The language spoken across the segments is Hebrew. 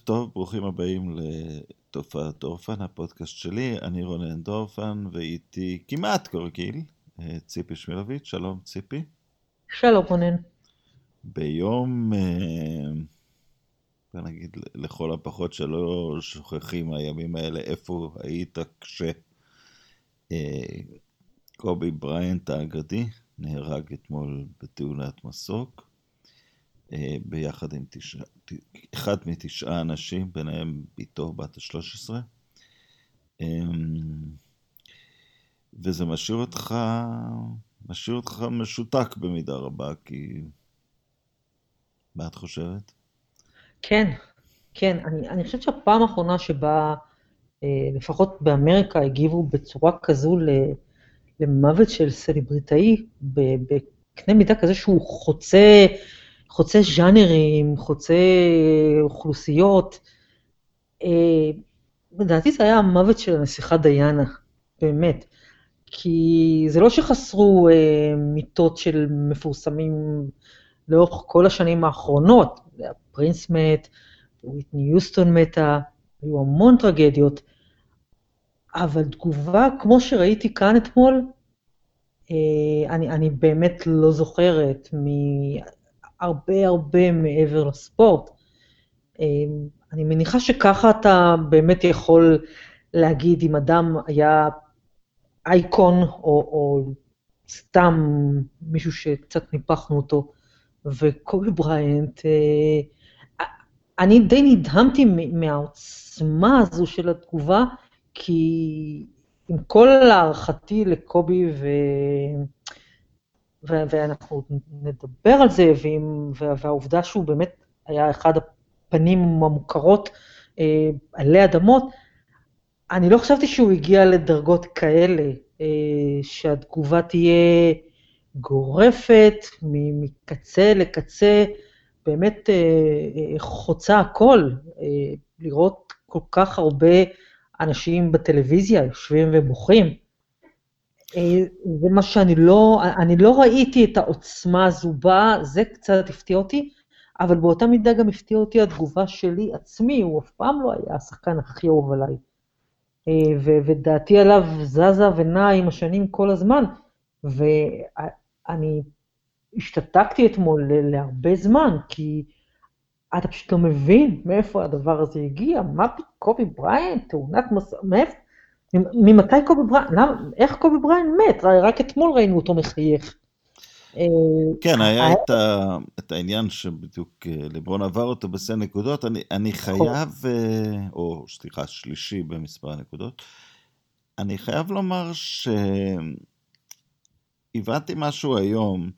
ערב טוב, ברוכים הבאים לתופעת דורפן, הפודקאסט שלי. אני רונן דורפן, ואיתי כמעט כרגיל, אה, ציפי שמילוביץ'. שלום, ציפי. שלום, רונן. ביום, אה, בוא נגיד, לכל הפחות שלא שוכחים הימים האלה, איפה היית כש... אה, קובי בריינט האגדי נהרג אתמול בתאונת מסוק. אה, ביחד עם תשע, אחד מתשעה אנשים, ביניהם בתו בת ה-13. אמ, וזה משאיר אותך, משאיר אותך משותק במידה רבה, כי... מה את חושבת? כן, כן. אני, אני חושבת שהפעם האחרונה שבה, אה, לפחות באמריקה, הגיבו בצורה כזו למוות של סלבריטאי, בקנה מידה כזה שהוא חוצה חוצה ז'אנרים, חוצה אוכלוסיות. אה, לדעתי זה היה המוות של הנסיכה דיאנה, באמת. כי זה לא שחסרו אה, מיטות של מפורסמים לאורך כל השנים האחרונות, פרינס מת, וויטני יוסטון מתה, היו המון טרגדיות, אבל תגובה כמו שראיתי כאן אתמול, אה, אני, אני באמת לא זוכרת הרבה הרבה מעבר לספורט. אמ, אני מניחה שככה אתה באמת יכול להגיד אם אדם היה אייקון, או, או סתם מישהו שקצת ניפחנו אותו, וקובי בריינט, אה, אני די נדהמתי מהעוצמה הזו של התגובה, כי עם כל הערכתי לקובי ו... ואנחנו נדבר על זה, ועם, והעובדה שהוא באמת היה אחד הפנים המוכרות אה, עלי אדמות, אני לא חשבתי שהוא הגיע לדרגות כאלה, אה, שהתגובה תהיה גורפת, מקצה לקצה, באמת אה, אה, חוצה הכל, אה, לראות כל כך הרבה אנשים בטלוויזיה יושבים ובוכים. אה, זה מה שאני לא, אני לא ראיתי את העוצמה הזו בה, זה קצת הפתיע אותי, אבל באותה מידה גם הפתיע אותי התגובה שלי עצמי, הוא אף פעם לא היה השחקן הכי אהוב עליי. אה, ודעתי עליו זזה ונעה עם השנים כל הזמן, ואני השתתקתי אתמול להרבה זמן, כי אתה פשוט לא מבין מאיפה הדבר הזה הגיע, מה קובי בריינט, תאונת מסוק, מאיפה? ממתי קובי בריינט, איך קובי בריינט מת? רק אתמול ראינו אותו מחייך. אה, כן, היה את, ה, את העניין שבדיוק אה, לברון עבר אותו בסל נקודות, אני, אני נכון. חייב, אה, או סליחה, שלישי במספר הנקודות, אני חייב לומר שהבנתי משהו היום,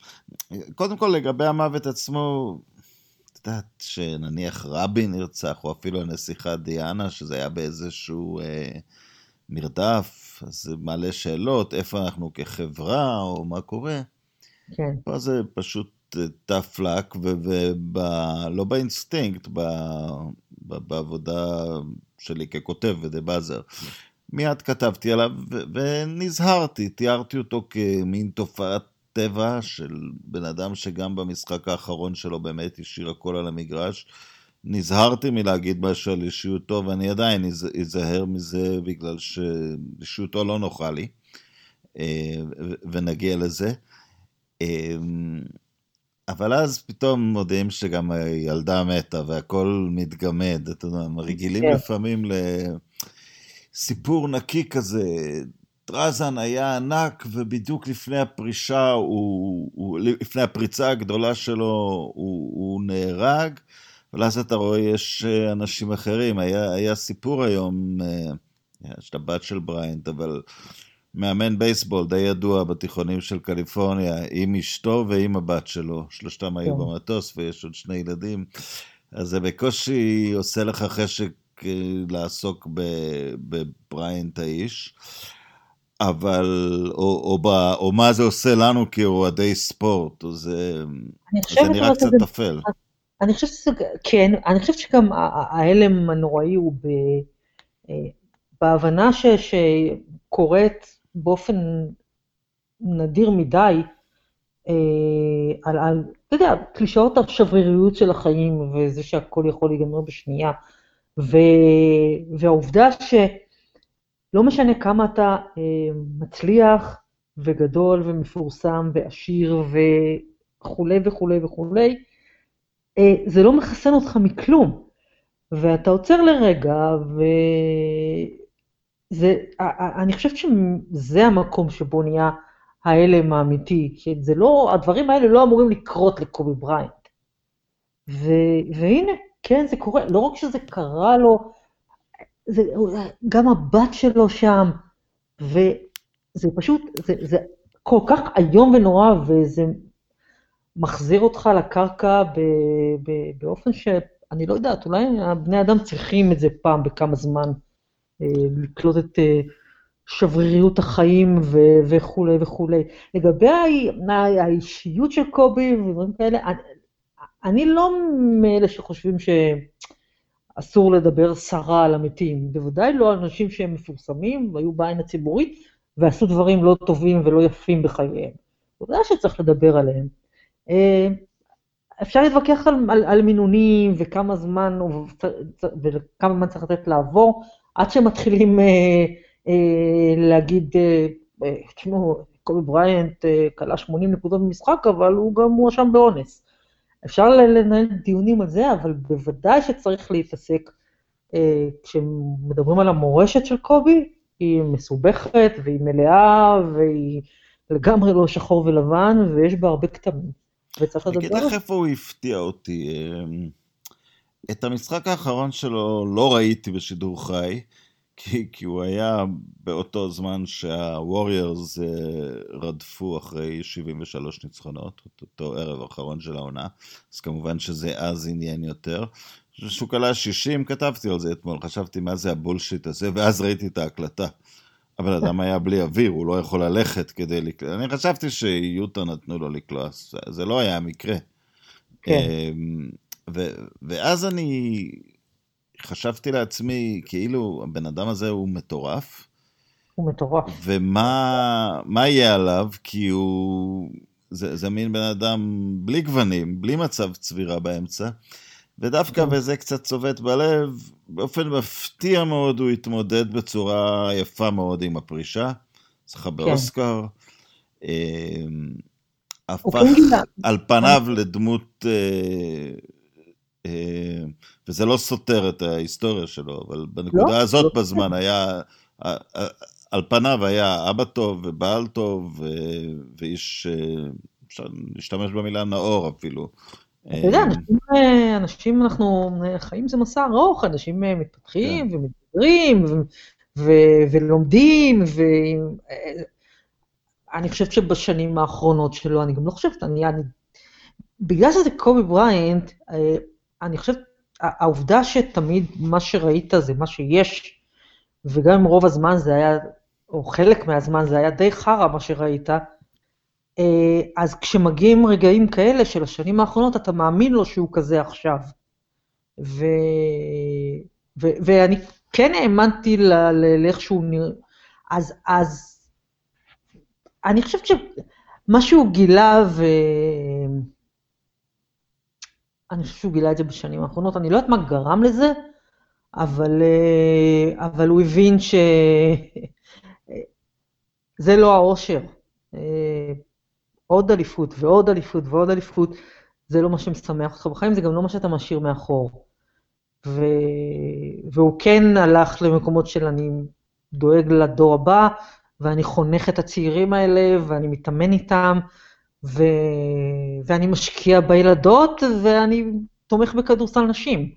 קודם כל לגבי המוות עצמו, את יודעת, שנניח רבין נרצח, או אפילו הנסיכה דיאנה, שזה היה באיזשהו... אה, נרדף, אז זה מעלה שאלות, איפה אנחנו כחברה, או מה קורה. כן. פה זה פשוט אה, tough luck, ולא באינסטינקט, ב, ב, בעבודה שלי ככותב ודה באזר. מיד כתבתי עליו ונזהרתי, תיארתי אותו כמין תופעת טבע של בן אדם שגם במשחק האחרון שלו באמת השאיר הכל על המגרש. נזהרתי מלהגיד משהו על אישיותו, ואני עדיין אזהר מזה בגלל שאישיותו לא נוחה לי, אה, ונגיע לזה. אה, אבל אז פתאום מודיעים שגם הילדה מתה והכל מתגמד, אתה יודע, רגילים כן. לפעמים לסיפור נקי כזה. טרזן היה ענק, ובדיוק לפני הפרישה, הוא, הוא, לפני הפריצה הגדולה שלו, הוא, הוא נהרג. אבל אז אתה רואה, יש אה, אנשים אחרים. היה, היה סיפור היום, אה, של הבת של בריינט, אבל מאמן בייסבול די ידוע בתיכונים של קליפורניה, עם אשתו ועם הבת שלו. שלושתם היו כן. במטוס ויש עוד שני ילדים. אז זה בקושי עושה לך חשק אה, לעסוק בבריינט האיש. אבל, או, או, או, או מה זה עושה לנו כאוהדי ספורט, זה, זה נראה קצת טפל. אני חושבת שזה, כן, אני חושבת שגם ההלם הנוראי הוא ב, אה, בהבנה ש, שקורית באופן נדיר מדי, אה, על, על, אתה יודע, קלישאות השבריריות של החיים, וזה שהכל יכול להיגמר בשנייה, ו, והעובדה שלא משנה כמה אתה אה, מצליח, וגדול, ומפורסם, ועשיר, וכולי וכולי וכולי, אה, זה לא מחסן אותך מכלום. ואתה עוצר לרגע, וזה, אני חושבת שזה המקום שבו נהיה ההלם האמיתי, שזה לא, הדברים האלה לא אמורים לקרות לקובי בריינט. ו, והנה, כן, זה קורה, לא רק שזה קרה לו, זה, גם הבת שלו שם, וזה פשוט, זה, זה כל כך איום ונורא, וזה מחזיר אותך לקרקע ב, ב, באופן שאני לא יודעת, אולי הבני אדם צריכים את זה פעם בכמה זמן, אה, לקלוט את אה, שבריריות החיים ו- וכולי וכולי. לגבי האישיות של קובי ודברים כאלה, אני, אני לא מאלה שחושבים שאסור לדבר סרה על המתים, בוודאי לא אנשים שהם מפורסמים והיו בעין הציבורית ועשו דברים לא טובים ולא יפים בחייהם. בוודאי שצריך לדבר עליהם. אה, אפשר להתווכח על, על, על מינונים וכמה זמן וכמה זמן צריך לתת לעבור, עד שמתחילים אה, אה, להגיד, אה, אה, תשמעו, קובי בריינט כלה 80 נקודות במשחק, אבל הוא גם מואשם באונס. אפשר לנהל דיונים על זה, אבל בוודאי שצריך להתעסק, כשמדברים על המורשת של קובי, היא מסובכת והיא מלאה והיא לגמרי לא שחור ולבן, ויש בה הרבה כתמים. וצריך לדבר. אני אגיד לך איפה הוא הפתיע אותי. את המשחק האחרון שלו לא ראיתי בשידור חי. כי, כי הוא היה באותו זמן שהווריירס אה, רדפו אחרי 73 ניצחונות, אותו ערב האחרון של העונה, אז כמובן שזה אז עניין יותר. כשהוא כלה 60, כתבתי על זה אתמול, חשבתי מה זה הבולשיט הזה, ואז ראיתי את ההקלטה. הבן אדם היה בלי אוויר, הוא לא יכול ללכת כדי לקלוע. אני חשבתי שיוטה נתנו לו לקלוע, זה לא היה המקרה. כן. אמ, ו- ואז אני חשבתי לעצמי, כאילו, הבן אדם הזה הוא מטורף. הוא מטורף. ומה יהיה עליו? כי הוא... זה, זה מין בן אדם בלי גוונים, בלי מצב צבירה באמצע. ודווקא, כן. וזה קצת צובט בלב, באופן מפתיע מאוד הוא התמודד בצורה יפה מאוד עם הפרישה. זכה כן. באוסקר. אמ, הפך על פניו לדמות אה, אה, וזה לא סותר את ההיסטוריה שלו, אבל בנקודה לא, הזאת לא בזמן לא. היה, על פניו היה אבא טוב ובעל טוב, ואיש, אה, אפשר להשתמש במילה נאור אפילו. אתה יודע, אה, אנשים, אנשים, אנחנו, חיים זה מסע ארוך, אנשים מתפתחים כן. ומתגברים ולומדים, ואני חושבת שבשנים האחרונות שלו, אני גם לא חושבת, אני, אני בגלל שזה קובי בריינט, אני חושבת, העובדה שתמיד מה שראית זה מה שיש, וגם אם רוב הזמן זה היה, או חלק מהזמן זה היה די חרא מה שראית, אה, אז כשמגיעים רגעים כאלה של השנים האחרונות, אתה מאמין לו שהוא כזה עכשיו. ו... ו... ואני כן האמנתי לאיך שהוא נראה, אז, אז אני חושבת שמה שהוא גילה, ו... אני חושב שהוא גילה את זה בשנים האחרונות, אני לא יודעת מה גרם לזה, אבל, אה, אבל הוא הבין שזה לא האושר. עוד אליפות ועוד אליפות ועוד אליפות, זה לא מה שמשמח אותך בחיים, זה גם לא מה שאתה משאיר מאחור. ו... והוא כן הלך למקומות של אני דואג לדור הבא, ואני חונך את הצעירים האלה, ואני מתאמן איתם, ו... ואני משקיע בילדות, ואני תומך בכדורסל נשים.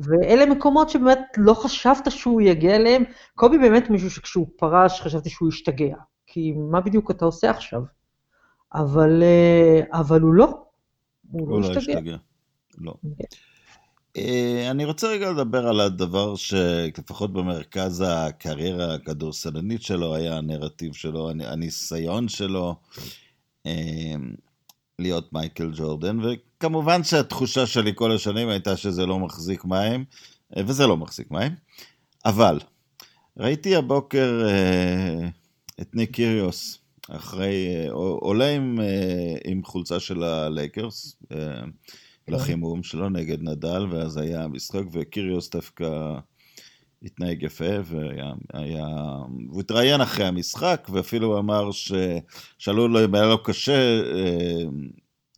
ואלה מקומות שבאמת לא חשבת שהוא יגיע אליהם. קובי באמת מישהו שכשהוא פרש חשבתי שהוא ישתגע, כי מה בדיוק אתה עושה עכשיו? אבל, אה, אבל הוא לא, הוא לא, לא השתגע. לא. כן. אה, אני רוצה רגע לדבר על הדבר שלפחות במרכז הקריירה הכדורסלנית שלו היה הנרטיב שלו, הניסיון שלו. אמ, להיות מייקל ג'ורדן, וכמובן שהתחושה שלי כל השנים הייתה שזה לא מחזיק מים, אה, וזה לא מחזיק מים, אבל ראיתי הבוקר אה, את ניק קיריוס, אחרי, עולה עם, עם חולצה של הלייקרס כן. לחימום שלו נגד נדל, ואז היה משחק, וקיריוס דווקא התנהג יפה, והיה... והוא התראיין אחרי המשחק, ואפילו אמר ששאלו לו אם היה לו קשה אה,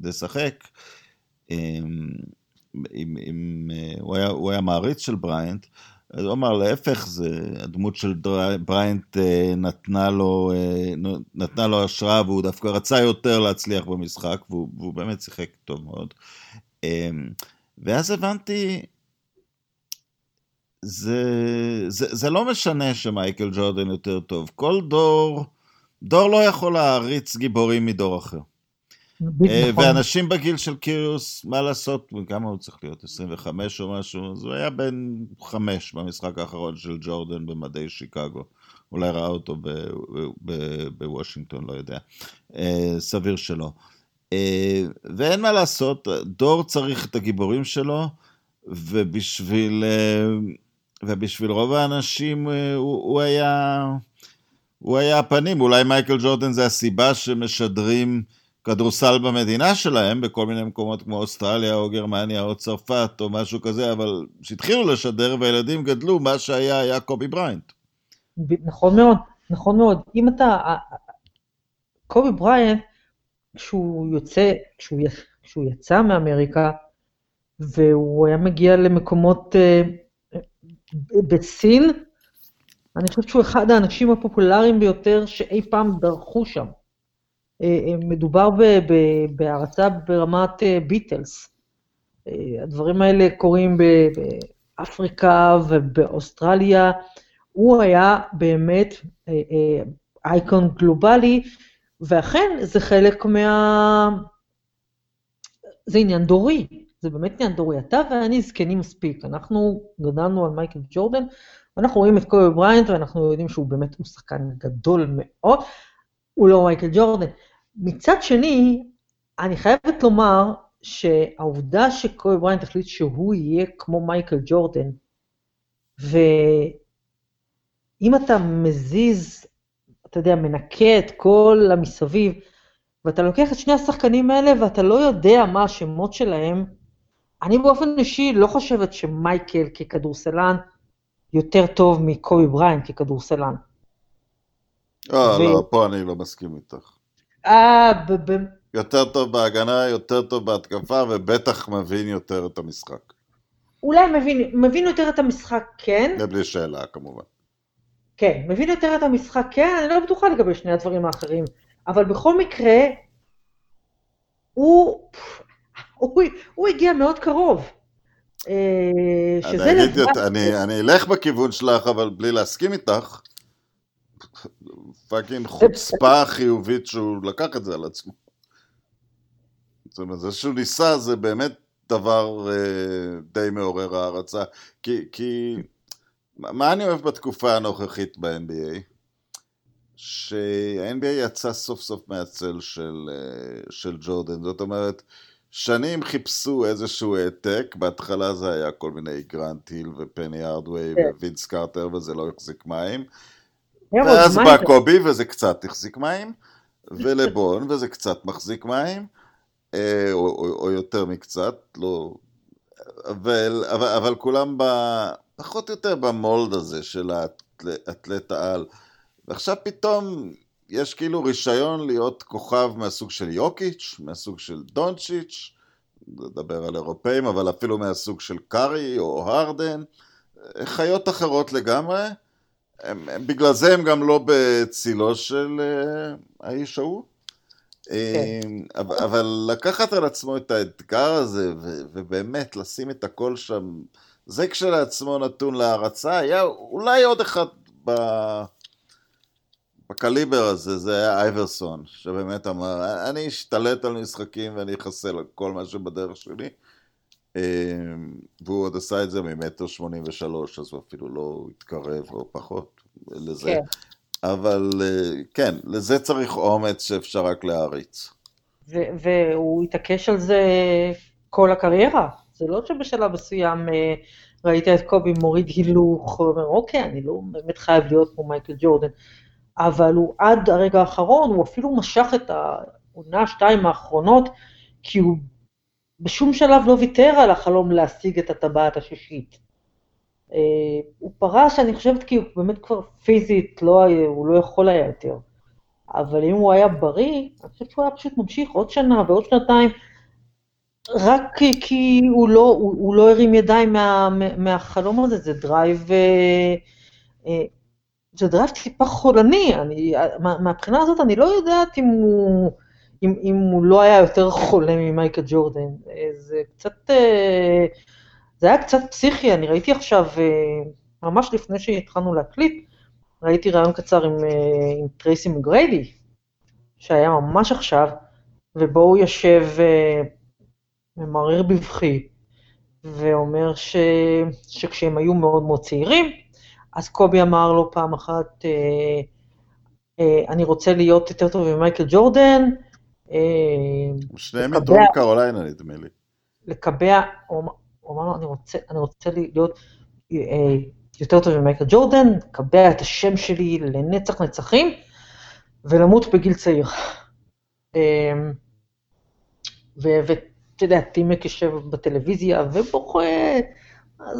לשחק. אה, עם, עם, אה, הוא, היה, הוא היה מעריץ של בריינט, אז הוא אמר להפך, זה, הדמות של בריינט נתנה לו, נתנה לו השראה והוא דווקא רצה יותר להצליח במשחק והוא, והוא באמת שיחק טוב מאוד. ואז הבנתי זה, זה, זה לא משנה שמייקל ג'ורדן יותר טוב. כל דור, דור לא יכול להעריץ גיבורים מדור אחר. אה, נכון. ואנשים בגיל של קיריוס, מה לעשות, כמה הוא צריך להיות? 25 או משהו? אז הוא היה בן 5 במשחק האחרון של ג'ורדן במדי שיקגו. אולי ראה אותו בוושינגטון, לא יודע. אה, סביר שלא. אה, ואין מה לעשות, דור צריך את הגיבורים שלו, ובשביל ובשביל רוב האנשים הוא, הוא היה... הוא היה הפנים, אולי מייקל ג'ורדן זה הסיבה שמשדרים כדורסל במדינה שלהם, בכל מיני מקומות כמו אוסטרליה או גרמניה או צרפת או משהו כזה, אבל כשהתחילו לשדר והילדים גדלו, מה שהיה היה קובי בריינט. נכון מאוד, נכון מאוד. אם אתה... קובי בריינט, כשהוא יוצא, כשהוא, כשהוא יצא מאמריקה, והוא היה מגיע למקומות... Uh, בסין, אני חושבת שהוא אחד האנשים הפופולריים ביותר שאי פעם דרכו שם. אה, אה, מדובר בהערצה ברמת ביטלס. אה, הדברים האלה קורים באפריקה ובאוסטרליה. הוא היה באמת אייקון גלובלי, ואכן זה חלק מה... זה עניין דורי. זה באמת עניין דורי. אתה ואני זקנים מספיק. אנחנו גדלנו על מייקל ג'ורדן, ואנחנו רואים את קובי בריינט, ואנחנו יודעים שהוא באמת, הוא שחקן גדול מאוד. הוא לא מייקל ג'ורדן. מצד שני, אני חייבת לומר שהעובדה שקובי בריינט החליט שהוא יהיה כמו מייקל ג'ורדן, ואם אתה מזיז, אתה יודע, מנקה את כל המסביב, ואתה לוקח את שני השחקנים האלה ואתה לא יודע מה השמות שלהם, אני באופן אישי לא חושבת שמייקל ככדורסלן יותר טוב מקובי בריין ככדורסלן. אה, ו... לא, פה אני לא מסכים איתך. אה, ב... יותר טוב בהגנה, יותר טוב בהתקפה, ובטח מבין יותר את המשחק. אולי מבין, מבין יותר את המשחק, כן. זה בלי שאלה, כמובן. כן, מבין יותר את המשחק, כן, אני לא בטוחה לגבי שני הדברים האחרים. אבל בכל מקרה, הוא, הוא, הוא הגיע מאוד קרוב. אה, שזה אני, אגיד, אני, אני אלך בכיוון שלך, אבל בלי להסכים איתך. פאקינג חוצפה חיובית שהוא לקח את זה על עצמו. זאת אומרת, זה שהוא ניסה זה באמת דבר אה, די מעורר הערצה. כי, כי מה אני אוהב בתקופה הנוכחית ב-NBA? שה-NBA יצא סוף סוף מהצל של, אה, של ג'ורדן. זאת אומרת, שנים חיפשו איזשהו העתק, בהתחלה זה היה כל מיני גרנט היל ופני ארדווי כן. ווינס קארטר וזה לא החזיק מים. ואז בא קובי וזה קצת החזיק מים, ולבון וזה קצת מחזיק מים, אה, או, או, או יותר מקצת, לא... אבל, אבל, אבל כולם ב... פחות או יותר במולד הזה של האתלט העל. ועכשיו פתאום יש כאילו רישיון להיות כוכב מהסוג של יוקיץ', מהסוג של דונצ'יץ', נדבר על אירופאים, אבל אפילו מהסוג של קארי או הרדן, חיות אחרות לגמרי. הם, הם, בגלל זה הם גם לא בצילו של uh, האיש ההוא. כן. אה, אבל, אבל לקחת על עצמו את האתגר הזה, ו, ובאמת לשים את הכל שם, זה כשלעצמו נתון להערצה, היה אולי עוד אחד ב... בקליבר הזה זה היה אייברסון, שבאמת אמר, אני אשתלט על משחקים ואני אחסל על כל מה שבדרך שלי. אמ, והוא עוד עשה את זה ממטר שמונים ושלוש, אז הוא אפילו לא התקרב או פחות לזה. כן. אבל אה, כן, לזה צריך אומץ שאפשר רק להעריץ. והוא התעקש על זה כל הקריירה. זה לא שבשלב מסוים אה, ראית את קובי מוריד הילוך, ואומר, אוקיי, אני לא באמת חייב להיות כמו מייקל ג'ורדן. אבל הוא עד הרגע האחרון, הוא אפילו משך את העונה שתיים האחרונות, כי הוא בשום שלב לא ויתר על החלום להשיג את הטבעת השישית. אה, הוא פרש, אני חושבת, כי הוא באמת כבר פיזית, לא, הוא לא יכול היה יותר. אבל אם הוא היה בריא, אני חושבת שהוא היה פשוט ממשיך עוד שנה ועוד שנתיים, רק כי, הוא, לא, הוא, הוא לא הרים ידיים מה, מהחלום הזה, זה drive, אה, אה, זה drive טיפה חולני, אני, מה, מהבחינה הזאת אני לא יודעת אם הוא, אם, אם הוא לא היה יותר חולה ממייקל ג'ורדן, אה, זה קצת, זה היה קצת פסיכי, אני ראיתי עכשיו, ממש לפני שהתחלנו להקליט, ראיתי רעיון קצר עם, עם טרייסי מגריידי, שהיה ממש עכשיו, ובו הוא יושב ממרר בבכי, ואומר ש... שכשהם היו מאוד מאוד צעירים, אז קובי אמר לו פעם אחת, אה, אה, אני רוצה להיות יותר טוב ממייקל ג'ורדן. אה, שניהם מדרום קרוליינה נדמה לי. לקבע, הוא אמר לו, אני רוצה, אני רוצה להיות אה, יותר טוב ממייקל ג'ורדן, לקבע את השם שלי לנצח נצחים, ולמות בגיל צעיר. אה, ו- אתה יודע, טימק יושב בטלוויזיה ובוכה, אז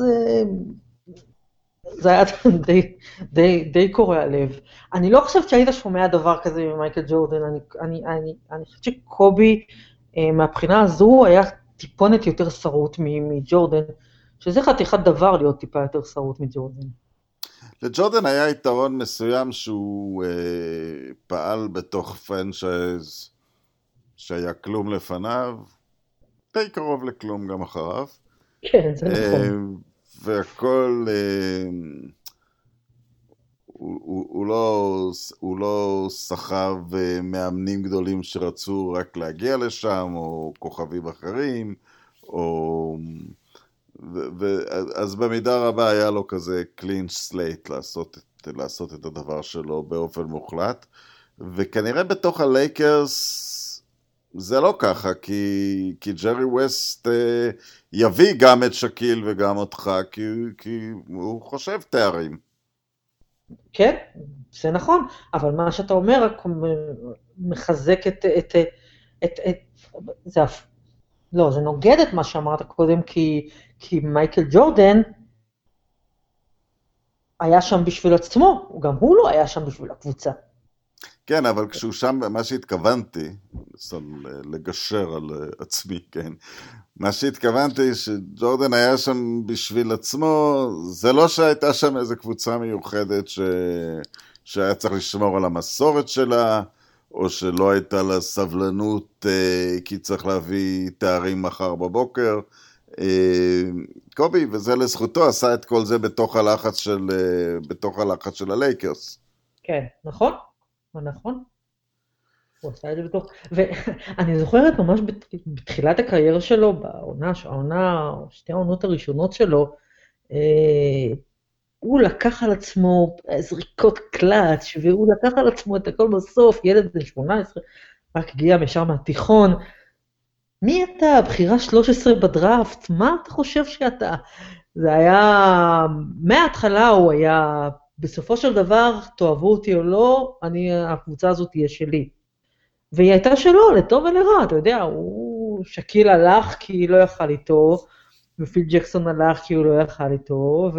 זה היה די, די, די קורע לב. אני לא חושבת שהיית שומע דבר כזה ממייקל ג'ורדן, אני, אני, אני, אני חושבת שקובי, אה, מהבחינה הזו, היה טיפונת יותר שרוט מג'ורדן, שזה חתיכת דבר להיות טיפה יותר שרוט מג'ורדן. לג'ורדן היה יתרון מסוים שהוא אה, פעל בתוך פרנצ'ייז שהיה כלום לפניו, די קרוב לכלום גם אחריו. כן, זה נכון. והכל, אה, הוא, הוא, הוא, לא, לא סחב אה, מאמנים גדולים שרצו רק להגיע לשם, או כוכבים אחרים, או... ו, ו, אז במידה רבה היה לו כזה clean slate לעשות, לעשות את הדבר שלו באופן מוחלט, וכנראה בתוך הלייקרס זה לא ככה, כי, כי ג'רי ווסט אה, יביא גם את שקיל וגם אותך, כי, כי הוא חושב תארים. כן, זה נכון, אבל מה שאתה אומר רק מחזק את... את, את, את, זה, לא, זה נוגד את מה שאמרת קודם, כי, כי מייקל ג'ורדן היה שם בשביל עצמו, גם הוא לא היה שם בשביל הקבוצה. כן, אבל כשהוא שם, מה שהתכוונתי, לגשר על אה, עצמי, כן, מה שהתכוונתי, שג'ורדן היה שם בשביל עצמו, זה לא שהייתה שם איזו קבוצה מיוחדת ש... שהיה צריך לשמור על המסורת שלה, או שלא הייתה לה סבלנות אה, כי צריך להביא תארים מחר בבוקר. אה, קובי, וזה לזכותו, עשה את כל זה בתוך הלחץ של, אה, בתוך הלחץ של הלייקרס. כן, נכון. נכון. הוא עשה את זה בתוך... ואני זוכרת ממש בתחילת הקריירה שלו, בעונה, העונה, שתי העונות הראשונות שלו, אה, הוא לקח על עצמו זריקות קלאץ', והוא לקח על עצמו את הכל בסוף, ילד בן 18, רק הגיע משם מהתיכון. מי אתה? בחירה 13 בדראפט, מה אתה חושב שאתה? זה היה, מההתחלה הוא היה בסופו של דבר, תאהבו אותי או לא, אני, הקבוצה הזאת תהיה שלי. והיא הייתה שלו, לטוב ולרע, אתה יודע, הוא, שקיל הלך כי לא יכל איתו, ופיל ג'קסון הלך כי הוא לא יכל איתו,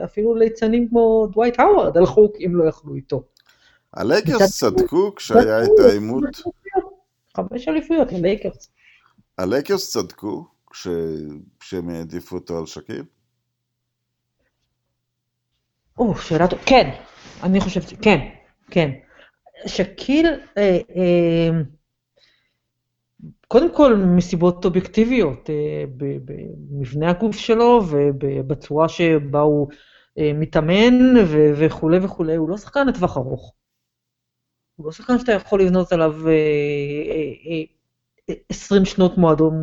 ואפילו ליצנים כמו דווייט האווארד הלכו כי הם לא יכלו איתו. הלייקרס צדקו כשהיה את העימות? חמש אליפויות ללייקרס. הלייקרס צדקו כשהם העדיפו אותו על שקיל? או, שאלה טובה, כן, אני חושבת, כן, כן. שקיל, אה, אה, קודם כל מסיבות אובייקטיביות, אה, במבנה הגוף שלו ובצורה שבה הוא מתאמן וכולי וכולי, הוא לא שחקן לטווח ארוך. הוא לא שחקן שאתה יכול לבנות עליו אה, אה, אה, 20 שנות מועדון,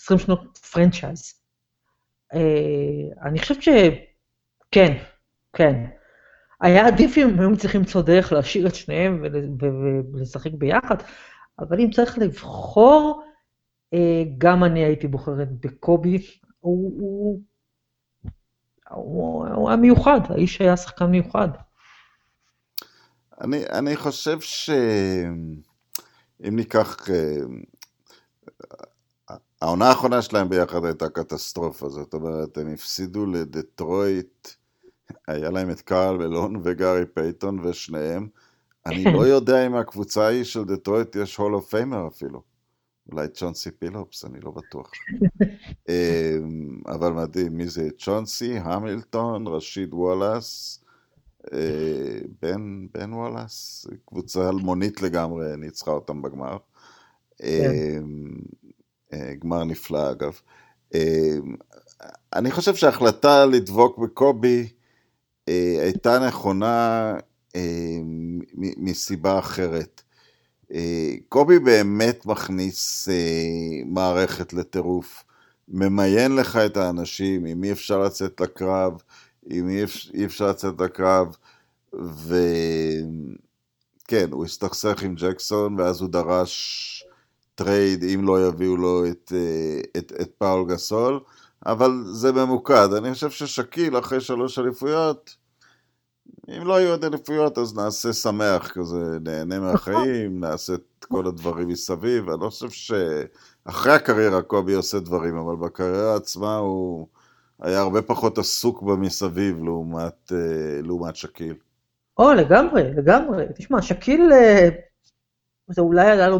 20 שנות פרנצ'ייז. אני חושבת שכן, כן. היה עדיף אם היו צריכים למצוא דרך להשאיר את שניהם ולשחק ביחד, אבל אם צריך לבחור, אה, גם אני הייתי בוחרת בקובי. הוא, הוא, הוא, הוא היה מיוחד, האיש היה שחקן מיוחד. אני, אני חושב שאם ניקח... אה, העונה האחרונה שלהם ביחד הייתה קטסטרופה, זאת אומרת, הם הפסידו לדטרויט, היה להם את קארל מלון וגארי פייתון ושניהם. אני לא יודע אם הקבוצה ההיא של דטרויט יש Hall of Famer אפילו. אולי צ'ונסי בילאפס, אני לא בטוח. אמ, אבל מדהים, מי זה? צ'ונסי, המילטון, רשיד וואלאס, אה, בן, בן וואלאס, קבוצה אלמונית לגמרי, ניצחה אותם בגמר. כן. אמ, אה, גמר נפלא אגב. אמ, אני חושב שההחלטה לדבוק בקובי הייתה נכונה מסיבה אחרת. קובי באמת מכניס מערכת לטירוף, ממיין לך את האנשים, עם מי אפשר לצאת לקרב, עם מי אי אפשר לצאת לקרב, וכן, הוא הסתכסך עם ג'קסון, ואז הוא דרש trade אם לא יביאו לו את, את, את פאול גסול, אבל זה ממוקד. אני חושב ששקיל, אחרי שלוש אליפויות, אם לא יהיו עוד אליפויות, אז נעשה שמח כזה, נהנה מהחיים, נעשה את כל הדברים מסביב. אני לא חושב שאחרי הקריירה קובי עושה דברים, אבל בקריירה עצמה הוא היה הרבה פחות עסוק במסביב לעומת, אה, לעומת שקיל. או, לגמרי, לגמרי. תשמע, שקיל, אה, זה אולי עלה לו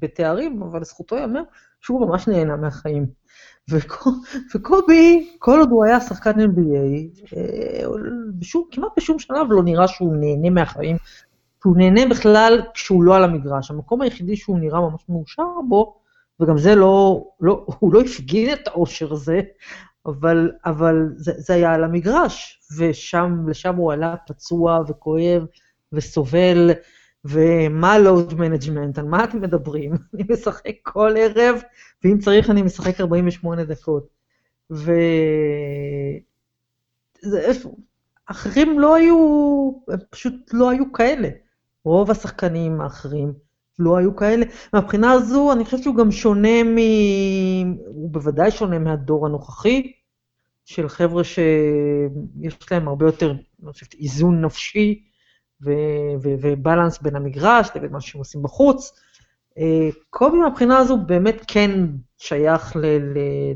בתארים, אבל לזכותו ייאמר שהוא ממש נהנה מהחיים. וקובי, כל עוד הוא היה שחקן NBA, אה, בשום, כמעט בשום שלב לא נראה שהוא נהנה מהחיים, שהוא נהנה בכלל כשהוא לא על המגרש. המקום היחידי שהוא נראה ממש מאושר בו, וגם זה לא, לא הוא לא הפגין את האושר הזה, אבל, אבל זה, זה היה על המגרש, ושם, לשם הוא עלה פצוע וכואב וסובל, ומה load management, על מה אתם מדברים? אני משחק כל ערב, ואם צריך אני משחק 48 דקות. ו... זה, אחרים לא היו, הם פשוט לא היו כאלה. רוב השחקנים האחרים לא היו כאלה. מהבחינה הזו, אני חושבת שהוא גם שונה מ... הוא בוודאי שונה מהדור הנוכחי, של חבר'ה שיש להם הרבה יותר, אני חושבת, איזון נפשי, ובלנס בין המגרש לבין מה שהם עושים בחוץ. אה, קובי מהבחינה הזו באמת כן שייך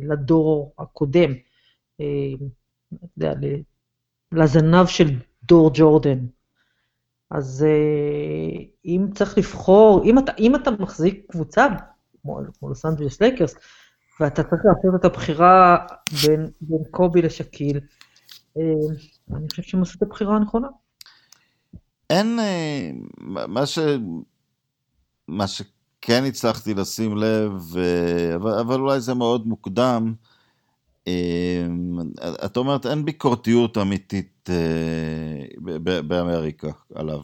לדור הקודם, אה, לזנב של דור ג'ורדן. אז אה, אם צריך לבחור, אם אתה, אם אתה מחזיק קבוצה, כמו, כמו לוס אנג'לס לייקרס, ואתה צריך לעשות את הבחירה בין, בין קובי לשקיל, אני חושבת שהם עשו את הבחירה הנכונה. אין, אה, מה, ש, מה שכן הצלחתי לשים לב, אה, אבל, אבל אולי זה מאוד מוקדם, אה, את אומרת, אין ביקורתיות אמיתית באמריקה עליו.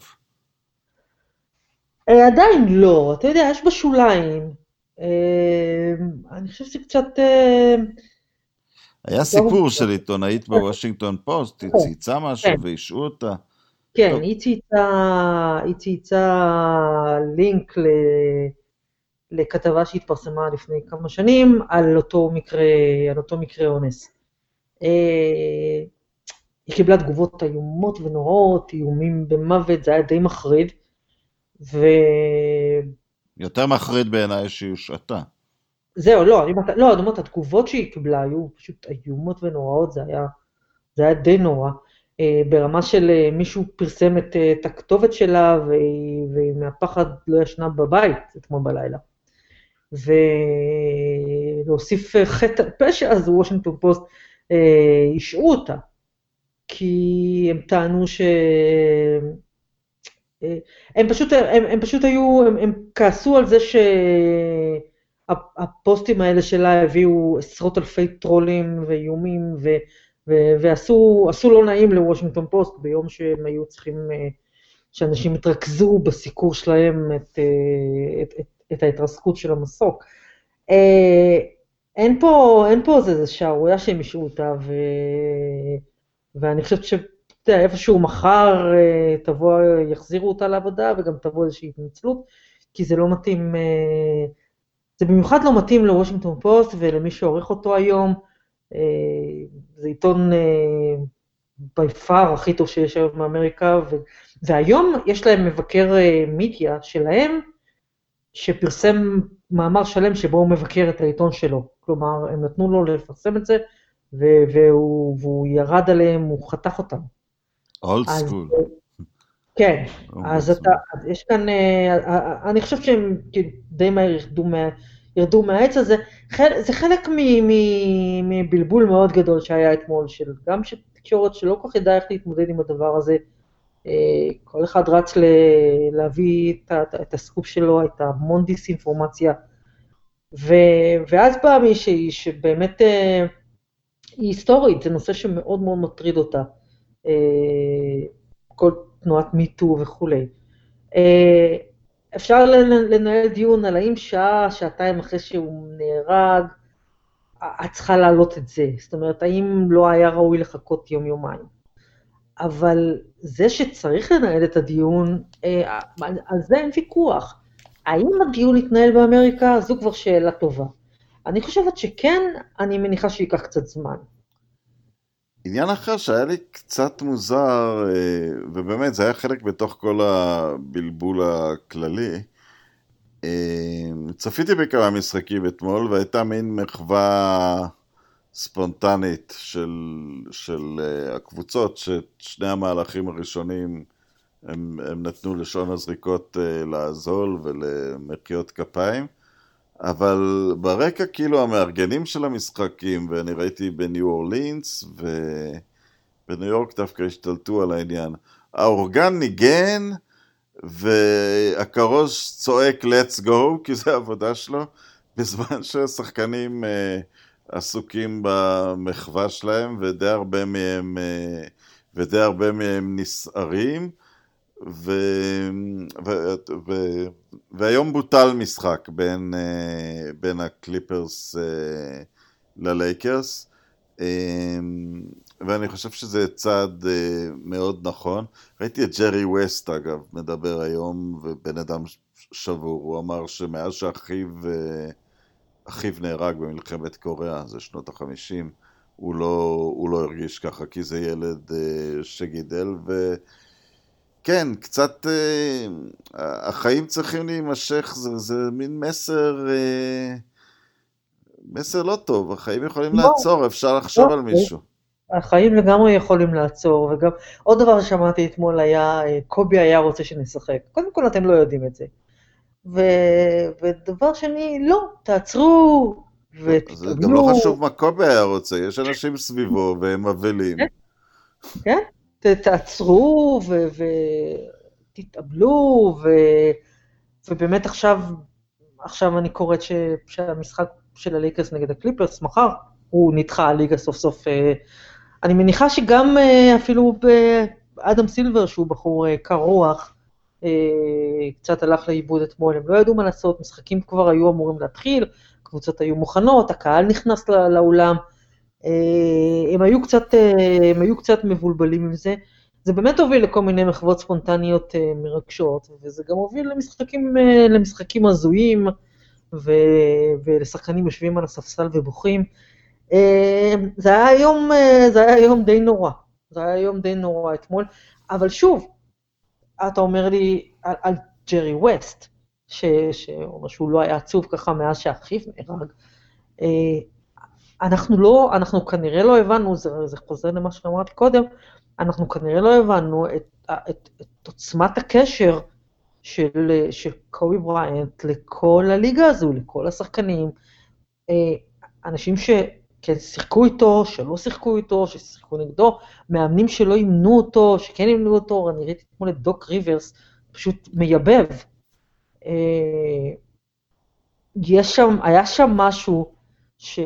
עדיין לא, אתה יודע, יש בשוליים. אני חושבת שקצת... היה סיפור של עיתונאית בוושינגטון פוסט, היא צייצה משהו כן. והשעו אותה. כן, היא צייצה, היא צייצה לינק ל, לכתבה שהתפרסמה לפני כמה שנים על אותו מקרה, על אותו מקרה אונס. אה, היא קיבלה תגובות איומות ונוראות, איומים במוות, זה היה די מחריד. ו... יותר מחריד בעיניי שהיא הושעתה. זהו, לא, אני אומרת, לא, אני אומרת, התגובות שהיא קיבלה היו פשוט איומות ונוראות, זה היה, זה היה די נורא. אה, ברמה של אה, מישהו פרסם את, אה, את הכתובת שלה והיא, והיא מהפחד לא ישנה בבית אתמול בלילה. ולהוסיף חטא פשע, אז וושינגטון פוסט השעו אותה, כי הם טענו ש... הם פשוט, הם, הם פשוט היו, הם, הם כעסו על זה שהפוסטים האלה שלה הביאו עשרות אלפי טרולים ואיומים, ו... ועשו לא נעים לוושינגטון פוסט ביום שהם היו צריכים, אה, שאנשים יתרכזו בסיקור שלהם את, אה, את, את, את ההתרסקות של המסוק. אה, אין פה, אין פה איזה שערורייה שהם אישרו אותה, ו, ואני חושבת שאיפשהו מחר תבוא, יחזירו אותה לעבודה וגם תבוא איזושהי התנצלות, כי זה לא מתאים, זה במיוחד לא מתאים לוושינגטון פוסט ולמי שעורך אותו היום. זה עיתון אה, בי פאר הכי טוב שיש היום באמריקה, ו, והיום יש להם מבקר אה, מידיה שלהם, שפרסם מאמר שלם שבו הוא מבקר את העיתון שלו. כלומר, הם נתנו לו לפרסם את זה, והוא, והוא ירד עליהם, הוא חתך אותם. אולד סקול. כן, אז אתה, יש כאן, אה, אני חושבת שהם כאילו די מהר ירדו, מה, ירדו מהעץ הזה. זה חלק מבלבול מאוד גדול שהיה אתמול, של גם של תקשורת שלא כל כך ידעה איך להתמודד עם הדבר הזה. אה, כל אחד רץ ל, להביא את, את, הסקופ שלו, את המון דיסאינפורמציה. ואז באה מישהי שבאמת אה, היא היסטורית, זה נושא שמאוד מאוד מטריד אותה. כל תנועת מיטו וכולי. אה, אפשר לנהל דיון על האם שעה, שעתיים אחרי שהוא נהרג, את צריכה להעלות את זה. זאת אומרת, האם לא היה ראוי לחכות יום-יומיים. אבל זה שצריך לנהל את הדיון, אה, על זה אין ויכוח. האם הדיון יתנהל באמריקה? זו כבר שאלה טובה. אני חושבת שכן, אני מניחה שייקח קצת זמן. עניין אחר שהיה לי קצת מוזר, אה, ובאמת זה היה חלק בתוך כל הבלבול הכללי. אה, צפיתי בכמה משחקים אתמול והייתה מין מחווה ספונטנית של, של אה, הקבוצות, ששני המהלכים הראשונים הם, הם נתנו לשעון הזריקות לעזול ולמחיאות כפיים. אבל ברקע כאילו המארגנים של המשחקים, ואני ראיתי בניו אורלינס, ובניו יורק דווקא השתלטו על העניין. האורגן ניגן, והכרוז צועק let's go, כי זה העבודה שלו, בזמן שהשחקנים uh, עסוקים במחווה שלהם, ודי הרבה מהם, uh, ודי הרבה מהם נסערים. ו... ו... ו... והיום בוטל משחק בין, אה, בין הקליפרס אה, ללייקרס, אה, ואני חושב שזה צעד מאוד נכון. ראיתי את ג'רי ווסט אגב מדבר היום, ובן אדם שבור, הוא אמר שמאז שאחיו אחיו נהרג במלחמת קוריאה, זה שנות החמישים, הוא לא, הוא לא הרגיש ככה, כי זה ילד שגידל, ו... כן, קצת אה, החיים צריכים להימשך, זה, זה מין מסר, אה, מסר לא טוב, החיים יכולים לא, לעצור, אפשר לחשוב לא, על מישהו. החיים לגמרי יכולים לעצור, וגם עוד דבר ששמעתי אתמול היה, אה, קובי היה רוצה שנשחק. קודם כל אתם לא יודעים את זה. ו... ודבר שני, לא, תעצרו. זה גם לא חשוב מה קובי היה רוצה, יש אנשים סביבו והם אבלים. כן, כן. תעצרו ותתאבלו, ו... ובאמת עכשיו, עכשיו אני קוראת ש... שהמשחק של הלייקרס נגד הקליפרס, מחר, הוא נדחה הליגה סוף סוף. אה, אני מניחה שגם אה, אפילו באדם סילבר, שהוא בחור אה, קר רוח, קצת הלך לאיבוד אתמול, הם לא ידעו מה לעשות, משחקים כבר היו אמורים להתחיל, קבוצות היו מוכנות, הקהל נכנס לאולם. הם היו קצת, אה, הם היו קצת מבולבלים עם זה. זה באמת הוביל לכל מיני מחוות ספונטניות אה, מרגשות, וזה גם הוביל למשחקים, למשחקים הזויים, ו, ולשחקנים יושבים על הספסל ובוכים. זה היה יום, זה היה יום די נורא, זה היה יום די נורא אתמול, אבל שוב, אתה אומר לי על, על ג'רי ווסט, שאומר שהוא לא היה עצוב ככה מאז שאחיו נהרג, אנחנו לא, אנחנו כנראה לא הבנו, זה, זה חוזר למה שאמרת קודם, אנחנו כנראה לא הבנו את, את, את עוצמת הקשר של, של קובי בריינט לכל הליגה הזו, לכל השחקנים, אה, אנשים שכן שיחקו איתו, שלא שיחקו איתו, ששיחקו נגדו, מאמנים שלא אימנו אותו, שכן אימנו אותו, אני ראיתי אתמול את דוק ריברס, פשוט מייבב. אה, יש שם, היה שם משהו ש...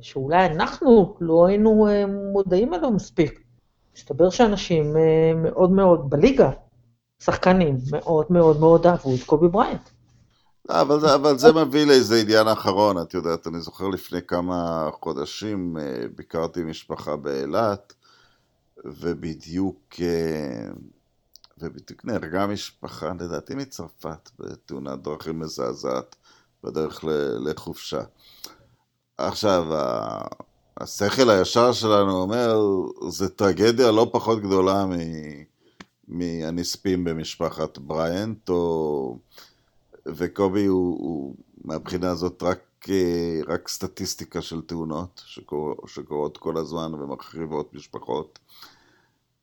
שאולי אנחנו לא היינו אה, מודעים אליו מספיק. מסתבר שאנשים אה, מאוד מאוד, בליגה, שחקנים מאוד מאוד מאוד אהבו את קובי בריינט. לא, אבל, אבל זה מביא לאיזה עניין אחרון, את יודעת, אני זוכר לפני כמה חודשים אה, ביקרתי משפחה באילת, ובדיוק, ובדיוק נהרגה משפחה, לדעתי מצרפת, בתאונת דרכים מזעזעת, בדרך לחופשה. עכשיו, השכל הישר שלנו אומר, זה טרגדיה לא פחות גדולה מ... מהנספים במשפחת בריינט, או... וקובי הוא, הוא מהבחינה הזאת רק, אה, רק סטטיסטיקה של תאונות שקור... שקורות כל הזמן ומחריבות משפחות.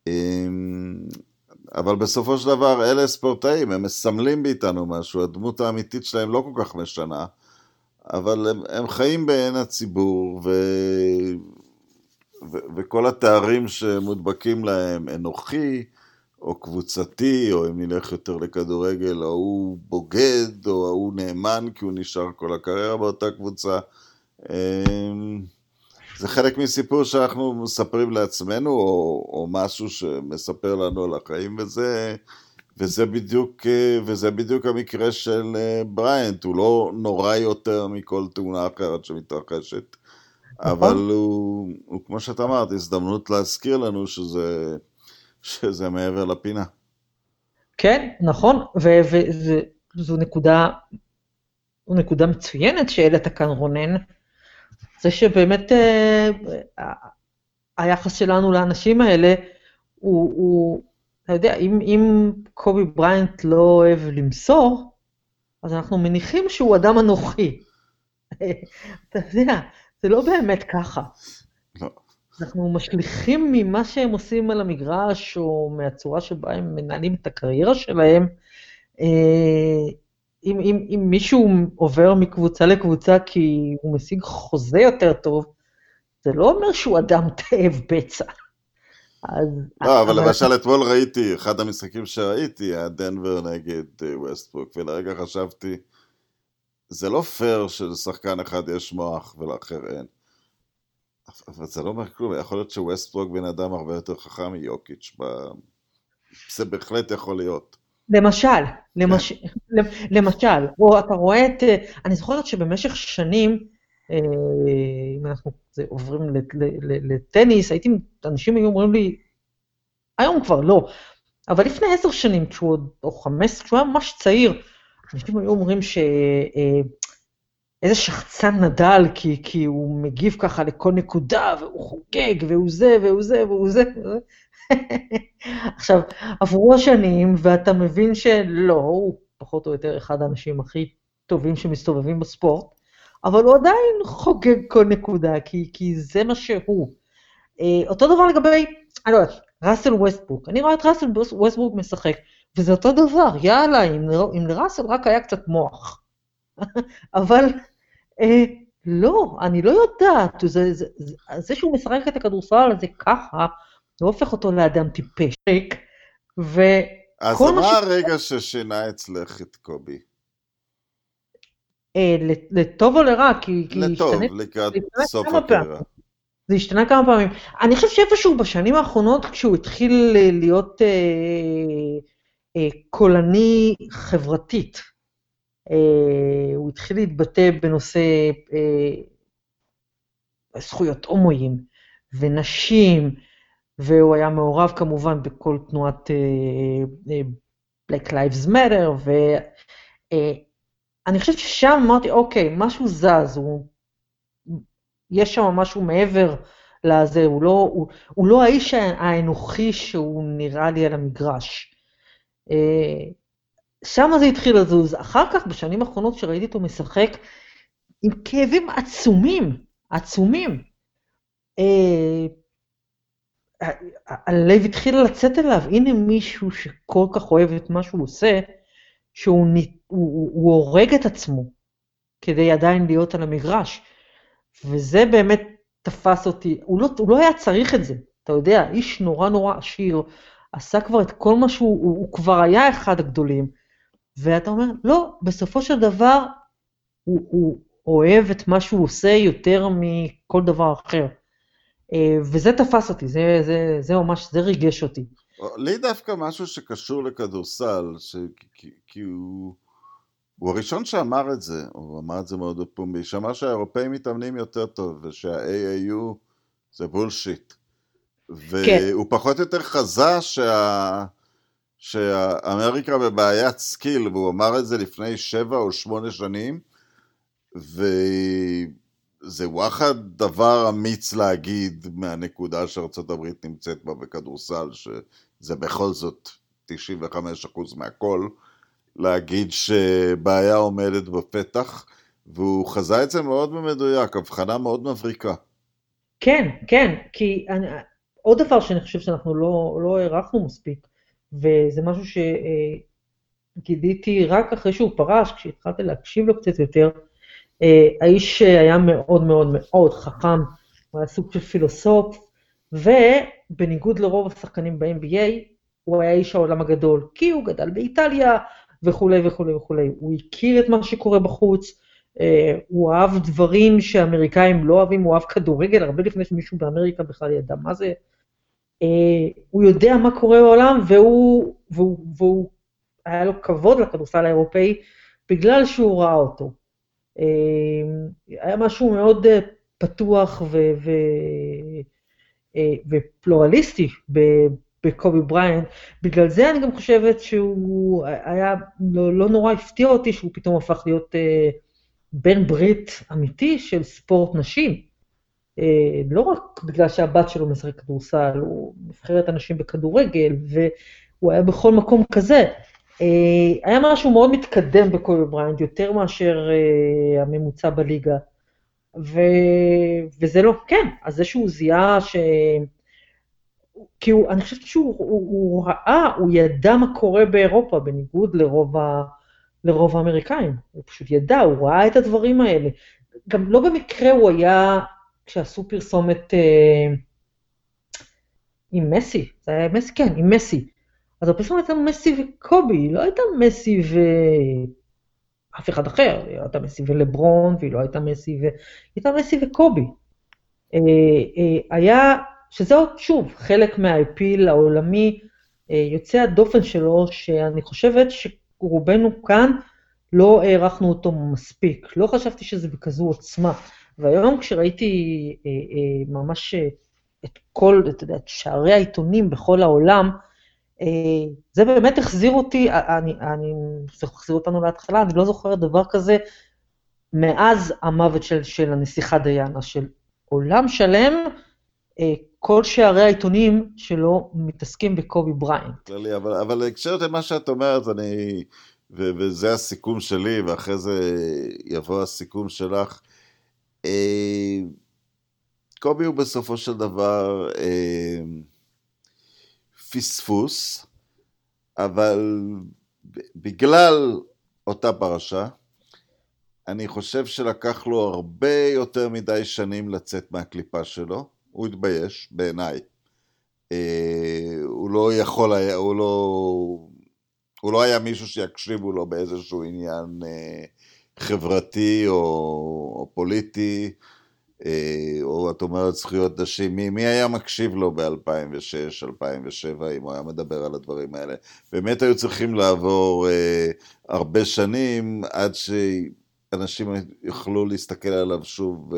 אמ, אבל בסופו של דבר אלה ספורטאים, הם מסמלים מאיתנו משהו, הדמות האמיתית שלהם לא כל כך משנה, אבל הם, הם חיים בעין הציבור, ו... ו... וכל התארים שמודבקים להם, אנוכי, או קבוצתי, או אם נלך יותר לכדורגל, ההוא בוגד, או ההוא נאמן כי הוא נשאר כל הקריירה באותה קבוצה. אמ, זה חלק מסיפור שאנחנו מספרים לעצמנו, או, או משהו שמספר לנו על החיים, וזה, וזה, בדיוק, וזה בדיוק המקרה של אה, בריינט, הוא לא נורא יותר מכל תאונה אחרת שמתרחשת, נכון. אבל הוא, הוא, כמו שאת אמרת, הזדמנות להזכיר לנו שזה, שזה מעבר לפינה. כן, נכון, וזו נקודה, נקודה מצוינת שהעלית כאן, רונן. זה שבאמת אה, היחס שלנו לאנשים האלה הוא, הוא אתה יודע, אם, אם קובי בריינט לא אוהב למסור, אז אנחנו מניחים שהוא אדם אנוכי. אתה יודע, זה לא באמת ככה. לא. אנחנו משליכים ממה שהם עושים על המגרש, או מהצורה שבה הם מנהלים את הקריירה שלהם, אה, אם, אם, אם מישהו עובר מקבוצה לקבוצה כי הוא משיג חוזה יותר טוב, זה לא אומר שהוא אדם תאב בצע. אז... לא, אבל למשל אתמול ראיתי, אחד המשחקים שראיתי היה דנבר נגד אה, ווסטברוק, ולרגע חשבתי, זה לא פייר שלשחקן אחד יש מוח ולאחר אין. אבל זה לא אומר כלום, יכול להיות שווסטברוק בן אדם הרבה יותר חכם מיוקיץ', ב... זה בהחלט יכול להיות. למשל, למש... למשל, או אתה רואה את, אני זוכרת שבמשך שנים, אה, אם אנחנו עוברים לטניס, הייתי, אנשים היו אומרים לי, היום כבר לא, אבל לפני עשר שנים, כשהוא עוד, או חמש, כשהוא היה ממש צעיר, אנשים היו אומרים ש... אה, איזה שחצן נדל, כי, כי הוא מגיב ככה לכל נקודה, והוא חוגג, והוא זה, והוא זה, והוא זה. עכשיו, עברו השנים, ואתה מבין שלא, הוא פחות או יותר אחד האנשים הכי טובים שמסתובבים בספורט, אבל הוא עדיין חוגג כל נקודה, כי, כי זה מה שהוא. אה, אותו דבר לגבי, אני לא יודעת, ראסל ווסטבורג. אני רואה את ראסל ווסטבורג משחק, וזה אותו דבר, יאללה, אם, אם לראסל רק היה קצת מוח. אבל אה, לא, אני לא יודעת, זה, זה, זה, זה שהוא משחק את הכדורסל הזה ככה, זה הופך אותו לאדם טיפש. ו... אז מה ש... הרגע ששינה אצלך את קובי? אה, לטוב או לרע? כי, לטוב, לקראת סוף הקריירה. זה השתנה כמה פעמים. אני חושב שאיפשהו בשנים האחרונות, כשהוא התחיל להיות אה, אה, קולני חברתית, אה, הוא התחיל להתבטא בנושא אה, זכויות הומואים ונשים, והוא היה מעורב כמובן בכל תנועת אה, Black Lives Matter, ואני חושבת ששם אמרתי, אוקיי, משהו זז, הוא, יש שם משהו מעבר לזה, הוא לא, הוא, הוא לא האיש האנוכי שהוא נראה לי על המגרש. שם זה התחיל לזוז. אחר כך, בשנים האחרונות שראיתי אותו משחק, עם כאבים עצומים, עצומים. אה, הלב התחיל לצאת אליו, הנה מישהו שכל כך אוהב את מה שהוא עושה, שהוא הוא, הוא, הוא הורג את עצמו כדי עדיין להיות על המגרש. וזה באמת תפס אותי, הוא לא, הוא לא היה צריך את זה, אתה יודע, איש נורא נורא עשיר, עשה כבר את כל מה שהוא, הוא, הוא כבר היה אחד הגדולים, ואתה אומר, לא, בסופו של דבר הוא, הוא אוהב את מה שהוא עושה יותר מכל דבר אחר. אה, וזה תפס אותי, זה, זה, זה ממש, זה ריגש אותי. לי דווקא משהו שקשור לכדורסל, ש... כי, כי הוא... הוא הראשון שאמר את זה, הוא אמר את זה מאוד בפומבי, שאמר שהאירופאים מתאמנים יותר טוב ושה-AAU זה בולשיט. כן. והוא פחות או יותר חזה שה... שאמריקה בבעיית skill, והוא אמר את זה לפני שבע או שמונה שנים, וזה זה וואחד דבר אמיץ להגיד מהנקודה שארצות הברית נמצאת בה בכדורסל, שזה בכל זאת 95% מהכל, להגיד שבעיה עומדת בפתח, והוא חזה את זה מאוד במדויק, הבחנה מאוד מבריקה. כן, כן, כי אני, עוד דבר שאני חושב שאנחנו לא, לא הערכנו מספיק, וזה משהו שגיליתי רק אחרי שהוא פרש, כשהתחלתי להקשיב לו קצת יותר, אה, האיש היה מאוד מאוד מאוד חכם, הוא היה סוג של פילוסוף, ובניגוד לרוב השחקנים ב-NBA, הוא היה איש העולם הגדול, כי הוא גדל באיטליה וכולי וכולי וכולי. הוא הכיר את מה שקורה בחוץ, אה, הוא אהב דברים שאמריקאים לא אוהבים, הוא אהב כדורגל הרבה לפני שמישהו באמריקה בכלל ידע מה זה. אה, הוא יודע מה קורה בעולם, והוא, והוא, והוא היה לו כבוד לכדורסל האירופאי בגלל שהוא ראה אותו. אה, היה משהו מאוד פתוח ו, ו, ופלורליסטי בקובי בריינט. בגלל זה אני גם חושבת שהוא היה, לא, לא נורא הפתיע אותי שהוא פתאום הפך להיות בן ברית אמיתי של ספורט נשים. אה, לא רק בגלל שהבת שלו משחקת כדורסל, הוא נבחרת הנשים בכדורגל, והוא היה בכל מקום כזה. אה, היה משהו מאוד מתקדם בקובי בריינט, יותר מאשר אה, הממוצע בליגה. ו... וזה לא, כן, אז זה שהוא זיהה ש... כי הוא, אני חושבת שהוא הוא, הוא ראה, הוא ידע מה קורה באירופה, בניגוד לרוב ה... לרוב האמריקאים. הוא פשוט ידע, הוא ראה את הדברים האלה. גם לא במקרה הוא היה, כשעשו פרסומת אה, עם מסי, זה היה מסי, כן, עם מסי. אז הפרסומת הייתה מסי וקובי, לא הייתה מסי ואף אחד אחר, היא לא הייתה מסי ולברון, והיא לא הייתה מסי ו... היא הייתה מסי וקובי. אה, אה, היה, שזה עוד שוב חלק מהאפיל העולמי אה, יוצא הדופן שלו, שאני חושבת ש... רובנו כאן לא הערכנו אותו מספיק, לא חשבתי שזה בכזו עוצמה. והיום כשראיתי אה, אה, ממש את כל, את שערי העיתונים בכל העולם, זה באמת החזיר אותי, אני, אני, זה החזיר אותנו להתחלה, אני לא זוכרת דבר כזה מאז המוות של, של הנסיכה דיאנה, של עולם שלם, כל שערי העיתונים שלו מתעסקים בקובי בריינט. כללי, אבל, אבל הקשרת למה שאת אומרת, אני, ו, וזה הסיכום שלי, ואחרי זה יבוא הסיכום שלך. אה, קובי הוא בסופו של דבר אה, פספוס, אבל בגלל אותה פרשה, אני חושב שלקח לו הרבה יותר מדי שנים לצאת מהקליפה שלו. הוא התבייש, בעיניי. אה, הוא לא יכול היה, הוא לא... הוא לא היה מישהו שיקשיבו לו באיזשהו עניין אה, חברתי או, או פוליטי, אה, או את אומרת זכויות נשים, מי, מי היה מקשיב לו ב-2006, 2007, אם הוא היה מדבר על הדברים האלה? באמת היו צריכים לעבור הרבה שנים עד שאנשים יוכלו להסתכל עליו שוב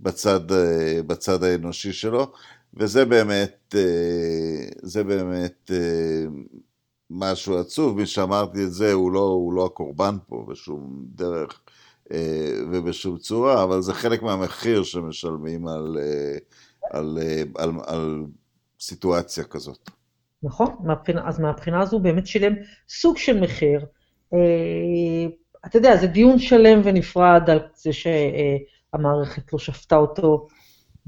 בצד, אה, בצד האנושי שלו, וזה באמת, אה, זה באמת אה, משהו עצוב, מי שאמרתי את זה, הוא לא, הוא לא הקורבן פה בשום דרך ובשום צורה, אבל זה חלק מהמחיר שמשלמים על, על, על, על סיטואציה כזאת. נכון, מהבחינה, אז מהבחינה הזו באמת שילם סוג של מחיר. אתה יודע, זה דיון שלם ונפרד על זה ש... המערכת לא שפטה אותו,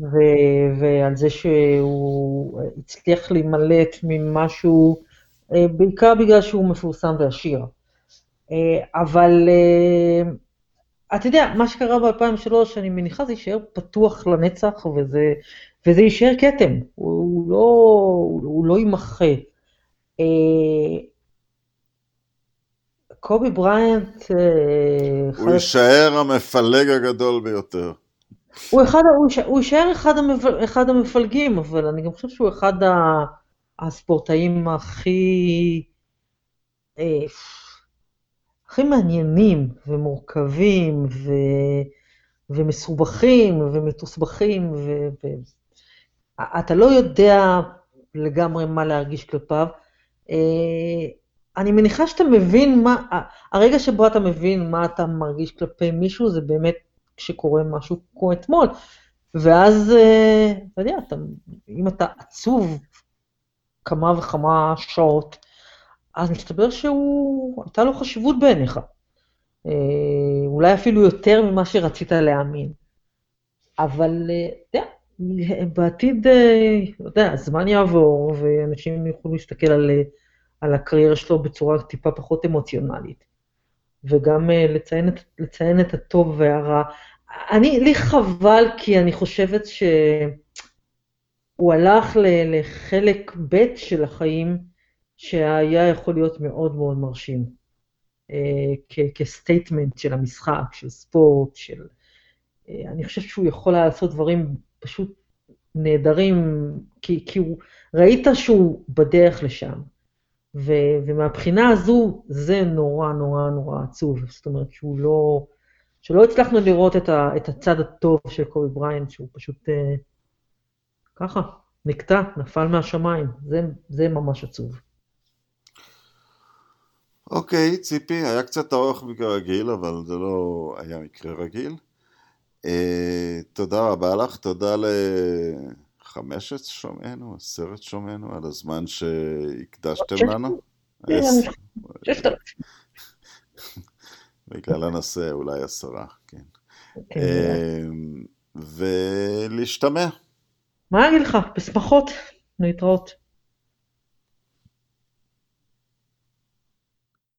ו- ועל זה שהוא הצליח להימלט ממשהו, אה, בעיקר בגלל שהוא מפורסם ועשיר. אה, אבל אה, אתה יודע, מה שקרה ב-2003, אני מניחה זה יישאר פתוח לנצח, וזה, וזה יישאר כתם, הוא לא, הוא לא יימחה. קובי בריינט... אה, הוא יישאר המפלג הגדול ביותר. הוא, אחד, הוא יישאר אחד, המפל, אחד המפלגים, אבל אני גם חושב שהוא אחד הספורטאים הכי... אה, הכי מעניינים ומורכבים ו, ומסובכים ומתוסבכים, ואתה ו, לא יודע לגמרי מה להרגיש כלפיו. אה, אני מניחה שאתה מבין מה, הרגע שבו אתה מבין מה אתה מרגיש כלפי מישהו, זה באמת כשקורה משהו כמו אתמול. ואז, אה, אתה יודע, אתה, אם אתה עצוב כמה וכמה שעות, אז מסתבר שהייתה לו חשיבות בעיניך. אה, אולי אפילו יותר ממה שרצית להאמין. אבל, אתה יודע, בעתיד, אתה יודע, הזמן יעבור, ואנשים יוכלו להסתכל על, על הקריירה שלו בצורה טיפה פחות אמוציונלית. וגם לציין את, לציין את הטוב והרע. אני, לי חבל, כי אני חושבת שהוא הלך לחלק ב' של החיים, שהיה יכול להיות מאוד מאוד מרשים. כסטייטמנט של המשחק, של ספורט, של... אני חושבת שהוא יכול היה לעשות דברים פשוט נהדרים, כי, כי הוא, ראית שהוא בדרך לשם. ו, ומהבחינה הזו, זה נורא נורא נורא עצוב. זאת אומרת שהוא לא, שלא הצלחנו לראות את, ה, את הצד הטוב של קובי בריינט, שהוא פשוט אה, ככה, נקטע, נפל מהשמיים. זה, זה ממש עצוב. אוקיי, okay, ציפי, היה קצת ארוך מהרגיל, אבל זה לא היה מקרה רגיל. Uh, תודה רבה לך, תודה לחמשת שומענו, עשרת שומענו, על הזמן שהקדשתם לנו. בגלל הנושא אולי עשרה, כן. Uh, ולהשתמע. מה אגיד לך? בשמחות, להתראות.